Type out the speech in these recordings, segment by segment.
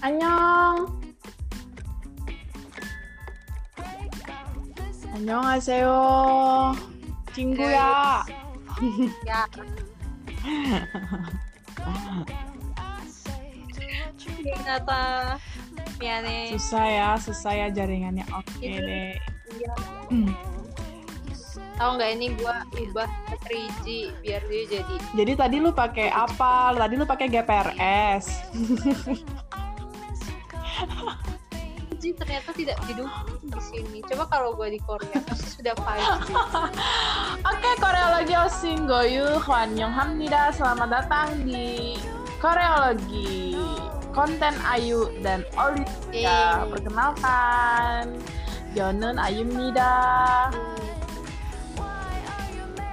안녕. 안녕하세요. 친구야. Ya. Ternyata miane. susah ya, susah ya jaringannya. Oke Itu- deh. Iya. Hmm. Tahu nggak ini gua ubah ke 3G biar dia jadi Jadi tadi lu pakai apa? Tadi lu pakai GPRS. 3G ternyata tidak didukung di sini. Coba kalau gua di Korea pasti sudah 5G. Oke, Koreologi Osinggoyu Hwanyonghamnida. Selamat datang di Koreologi. Konten Ayu dan Olivia. Yeay. Perkenalkan, Jonun Ayumnida.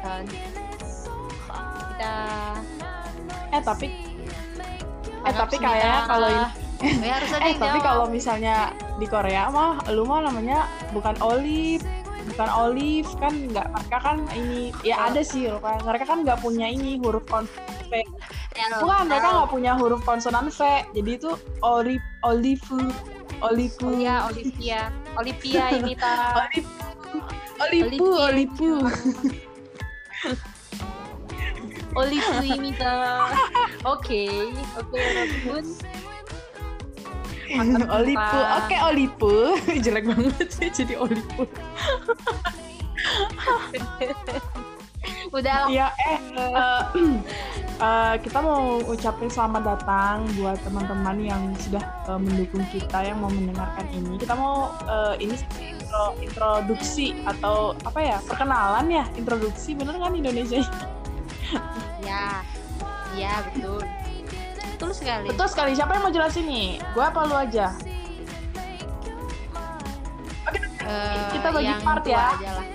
Dan kita Eh tapi eh tapi kayaknya kalau ini Oh, ya, eh tapi kalau misalnya di Korea mah lu mah namanya bukan Olive bukan Olive kan nggak mereka kan ini ya ada sih kan mereka kan nggak punya ini huruf konsonan V Ya, bukan mereka nggak punya huruf konsonan V jadi itu Olive Olive Olive Oh iya, Olivia. Olivia ini ta. Olive Olive. Olive Olivia Oke, oke. Olive Pak. oke Olive jelek banget sih jadi Olive Udah Iya, eh, eh, eh, kita mau ucapin selamat datang buat teman-teman yang sudah eh, mendukung kita yang mau mendengarkan ini. Kita mau eh, ini intro, introduksi atau apa ya perkenalan ya introduksi bener kan Indonesia? ya. Iya, betul. Betul sekali. Betul sekali. Siapa yang mau jelasin nih? Gua apa lu aja? Eh, kita bagi yang part ya. aja lah.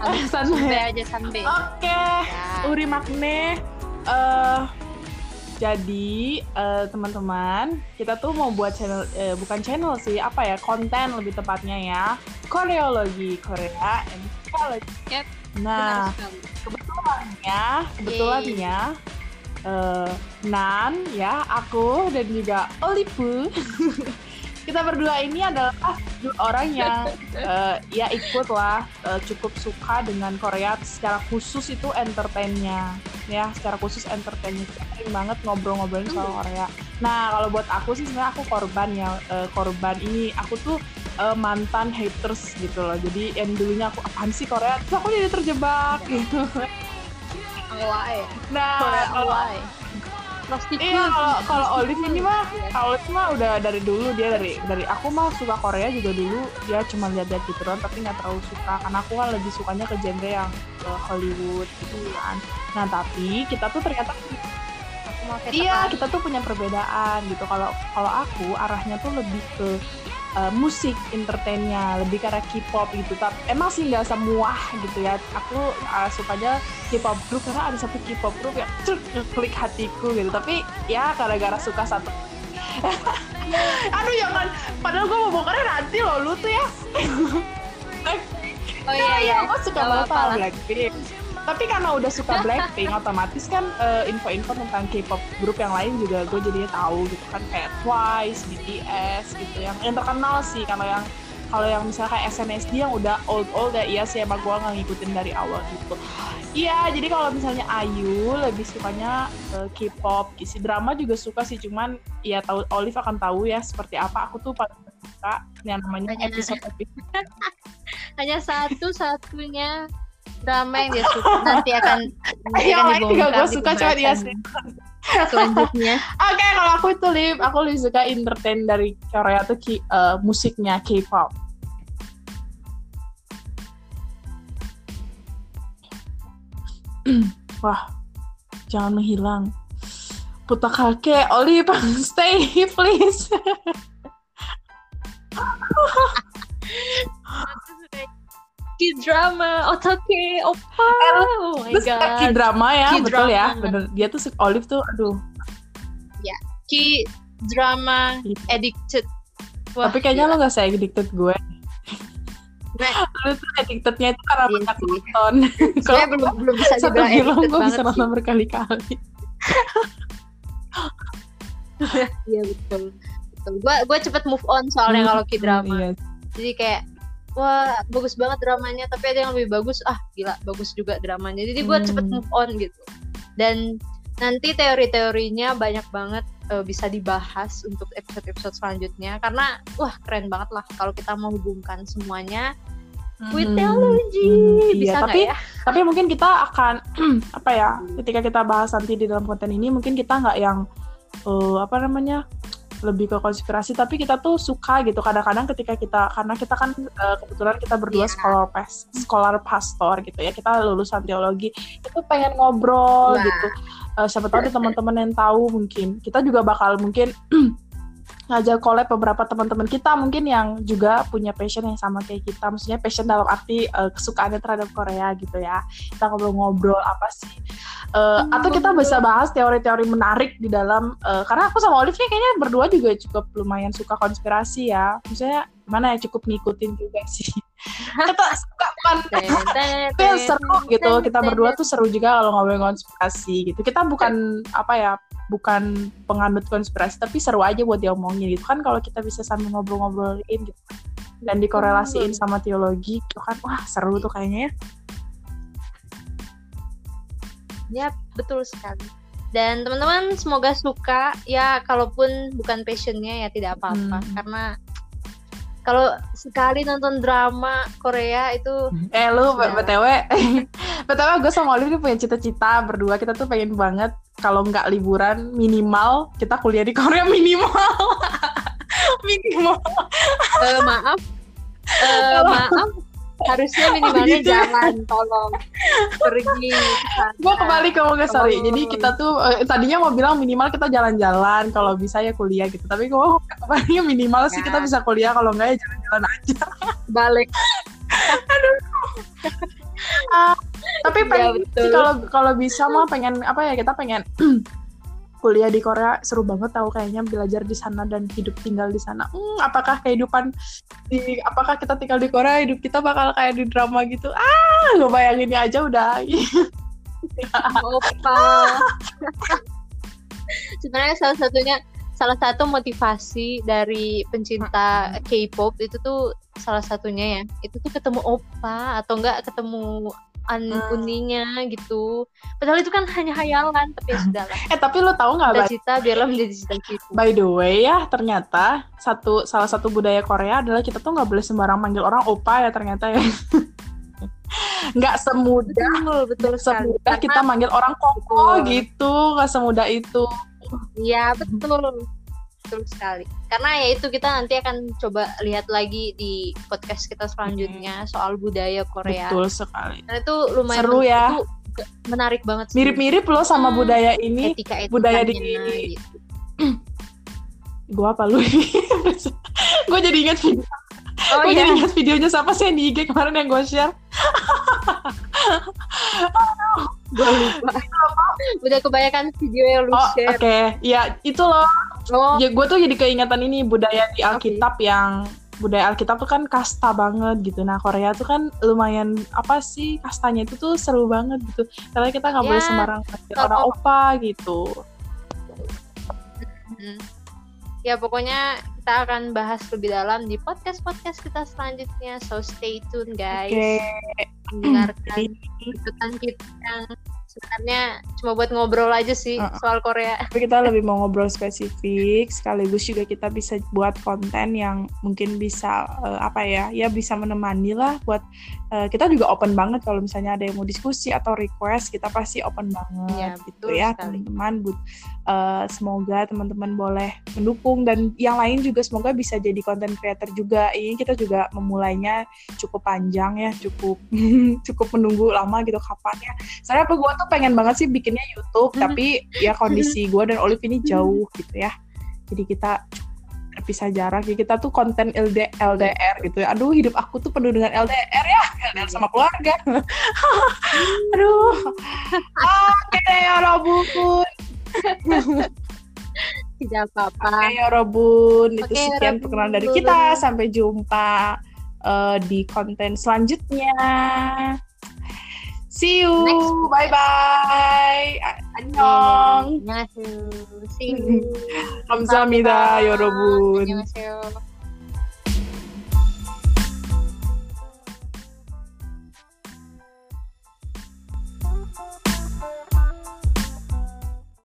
Eh, Sampai santai. aja sampai. Oke. Ya. Uri Magne eh jadi eh, teman-teman kita tuh mau buat channel eh, bukan channel sih apa ya konten lebih tepatnya ya koreologi Korea and. Yap, Nah kebetulannya kebetulannya eh, Nan ya aku dan juga Olive kita berdua ini adalah dua orang yang eh, ya ikut lah eh, cukup suka dengan Korea. Secara khusus itu entertainnya. Ya secara khusus entertainnya sering banget ngobrol-ngobrolin soal Korea. Nah kalau buat aku sih sebenarnya aku korban ya eh, korban ini. Aku tuh eh, mantan haters gitu loh. Jadi yang dulunya aku apaan sih Korea? Terus aku jadi terjebak gitu Nah kalau. Iya kalau kalau Olive ini mah Olive mah udah dari dulu dia dari dari aku mah suka Korea juga dulu dia cuma lihat-lihat gitu doang tapi nggak terlalu suka karena aku kan lebih sukanya ke genre yang ke Hollywood gitu kan. Nah tapi kita tuh ternyata iya kita tuh punya perbedaan gitu. Kalau kalau aku arahnya tuh lebih ke uh, musik entertainnya lebih ke arah K-pop gitu. Tapi emang sih nggak semua gitu ya. Aku uh, sukanya K-pop group karena ada satu K-pop group yang cuk, klik hatiku gitu. Tapi ya gara-gara suka satu. Aduh jangan. Padahal gue mau bongkarnya nanti loh lu tuh ya. Oh iya iya. Aku suka Gak banget. Blackpink. Tapi karena udah suka Blackpink, otomatis kan eh, info-info tentang K-pop grup yang lain juga gue jadinya tahu gitu kan kayak Twice, BTS gitu yang yang terkenal sih kalau yang kalau yang misalnya kayak SNSD yang udah old old ya iya sih emang gue nggak ngikutin dari awal gitu. Iya, jadi kalau misalnya Ayu lebih sukanya eh, K-pop, isi drama juga suka sih, cuman ya tahu Olive akan tahu ya seperti apa. Aku tuh paling suka yang namanya Hanya- episode episode Hanya satu-satunya drama yang dia suka. Nanti akan yang akan lain juga gue suka cuma dia pembahasan sih. Selanjutnya. oke kalau aku itu Liv aku lebih suka entertain dari Korea tuh eh, musiknya K-pop. Wah jangan menghilang. Puta kake Olive stay please K-drama, otoke, opa. Oh my terus god. K-drama ya betul ya K-drama. bener dia tuh Olive tuh aduh K-drama addicted. Wah, tapi kayaknya lo gak saya addicted gue lu tuh addictednya itu karena Iya banyak nonton Sebenarnya belum belum bisa satu film gue bisa nonton berkali-kali Iya betul. betul gue gue cepet move on soalnya kalau k drama Iya. jadi kayak wah bagus banget dramanya tapi ada yang lebih bagus. Ah gila bagus juga dramanya. Jadi gue Hmm. cepet move on gitu. Dan nanti teori-teorinya banyak banget eh, bisa dibahas untuk episode-episode selanjutnya. Karena wah keren banget lah kalau kita menghubungkan semuanya with Hmm. theology Hmm, bisa iya, tapi ya? tapi mungkin kita akan apa ya ketika kita bahas nanti di dalam konten ini mungkin kita nggak yang eh, apa namanya lebih ke konspirasi tapi kita tuh suka gitu. Kadang-kadang ketika kita karena kita kan eh, kebetulan kita berdua Iya. scholar pas scholar pastor gitu ya. Kita lulusan teologi. Itu pengen ngobrol Wah. gitu. Eh, siapa tahu ada teman-teman yang tahu mungkin. Kita juga bakal mungkin ngajak collab beberapa teman-teman kita mungkin yang juga punya passion yang sama kayak kita. Maksudnya passion dalam arti eh, kesukaannya terhadap Korea gitu ya. Kita ngobrol-ngobrol apa sih. Eh, atau kita bisa bahas teori-teori menarik di dalam eh, karena aku sama Olive nih kayaknya berdua juga cukup lumayan suka konspirasi ya. Maksudnya gimana ya cukup ngikutin juga sih. Kita suka yang seru gitu kita berdua tuh seru juga kalau ngobrol konspirasi gitu. Kita bukan apa ya bukan penganut konspirasi tapi seru aja buat diomongin gitu kan kalau kita bisa sambil ngobrol-ngobrolin gitu. Dan dikorelasiin sama teologi itu kan. Wah seru tuh kayaknya ya. Ya, betul sekali. Dan teman-teman semoga suka. Ya kalaupun bukan passionnya ya tidak apa-apa. Hmm. karena kalau sekali nonton drama Korea itu eh lu btw btw gue sama Olive punya cita-cita berdua. Kita tuh pengen banget kalau nggak liburan minimal kita kuliah di Korea minimal. Minimal. Eh, maaf. Eh, maaf. Harusnya minimalnya gitu ya? jalan tolong. Pergi gue kembali ke Moga sorry. Oh. jadi kita tuh eh, tadinya mau bilang minimal kita jalan-jalan kalau bisa ya kuliah gitu. Tapi gue kembali minimal sih Ya. kita bisa kuliah kalau enggak ya jalan-jalan aja. Balik tapi Iya, pengen sih kalau kalau bisa mah pengen apa ya kita pengen kuliah di Korea seru banget tahu kayaknya belajar di sana dan hidup tinggal di sana. Hmm, apakah kehidupan di apakah kita tinggal di Korea hidup kita bakal kayak di drama gitu? Ah, gue bayanginnya aja udah. opa sebenarnya salah satunya salah satu motivasi dari pencinta K-pop itu tuh salah satunya ya itu tuh ketemu opa atau enggak ketemu an Hmm. uninya gitu padahal itu kan hanya hayalan tapi ya sudah lah eh tapi lo tahu nggak? Cita-cita biarlah menjadi cita-cita By the way ya ternyata satu salah satu budaya Korea adalah kita tuh nggak boleh sembarang manggil orang opa ya ternyata ya. Nggak semudah betul betul sekali semudah Karena- kita manggil orang koko Betul. gitu nggak semudah itu. Iya betul betul sekali. Karena ya itu kita nanti akan coba lihat lagi di podcast kita selanjutnya soal budaya Korea. Betul sekali. Karena itu lumayan Seru ya. itu menarik banget. sih. Mirip-mirip loh sama Hmm, budaya ini. etika budaya di- Gua apa lu? gue jadi ingat video. Oh gue iya. jadi ingat videonya siapa sih yang di IG kemarin yang gue share. Gue lupa. Udah kebanyakan video yang lu Oh oke, share. ya itu loh. Oh, Ya gue tuh jadi keingetan ini budaya di Alkitab yang budaya Alkitab tuh kan kasta banget gitu. Nah Korea tuh kan lumayan apa sih kastanya itu tuh seru banget gitu. Karena kita nggak boleh Ya, sembarang orang opa gitu. mm. ya pokoknya kita akan bahas lebih dalam di podcast podcast kita selanjutnya. So stay tune guys. Oke. Mendengarkan Jadi, ikutan kita yang sebenarnya cuma buat ngobrol aja sih Uh-uh. soal Korea. Tapi kita lebih mau ngobrol spesifik, sekaligus juga kita bisa buat konten yang mungkin bisa eh, apa ya, ya bisa menemani lah buat eh, kita juga open banget kalau misalnya ada yang mau diskusi atau request, kita pasti open banget Iya, gitu ya sekali. teman-teman. But, eh, semoga teman-teman boleh mendukung dan yang lain juga semoga bisa jadi konten creator juga. Ini kita juga memulainya cukup panjang ya, cukup cukup menunggu lama gitu kapan ya. Saya apa gue tuh pengen banget sih bikinnya YouTube, tapi ya kondisi gue dan Olive ini jauh gitu ya. Jadi kita terpisah jarak ya kita tuh konten LD, LDR gitu ya. Aduh hidup aku tuh penuh dengan LDR ya, LDR sama keluarga. Aduh. Oke ya Robun. Tidak apa-apa. Oke, okay, Robun. Okay, itu sekian Robun. perkenalan dari kita. Sampai jumpa uh, di konten selanjutnya. See you. Next. Bye bye. Annyeong. Annyeong. See you. Kamsahamnida, Yorobun. Ya Annyeong.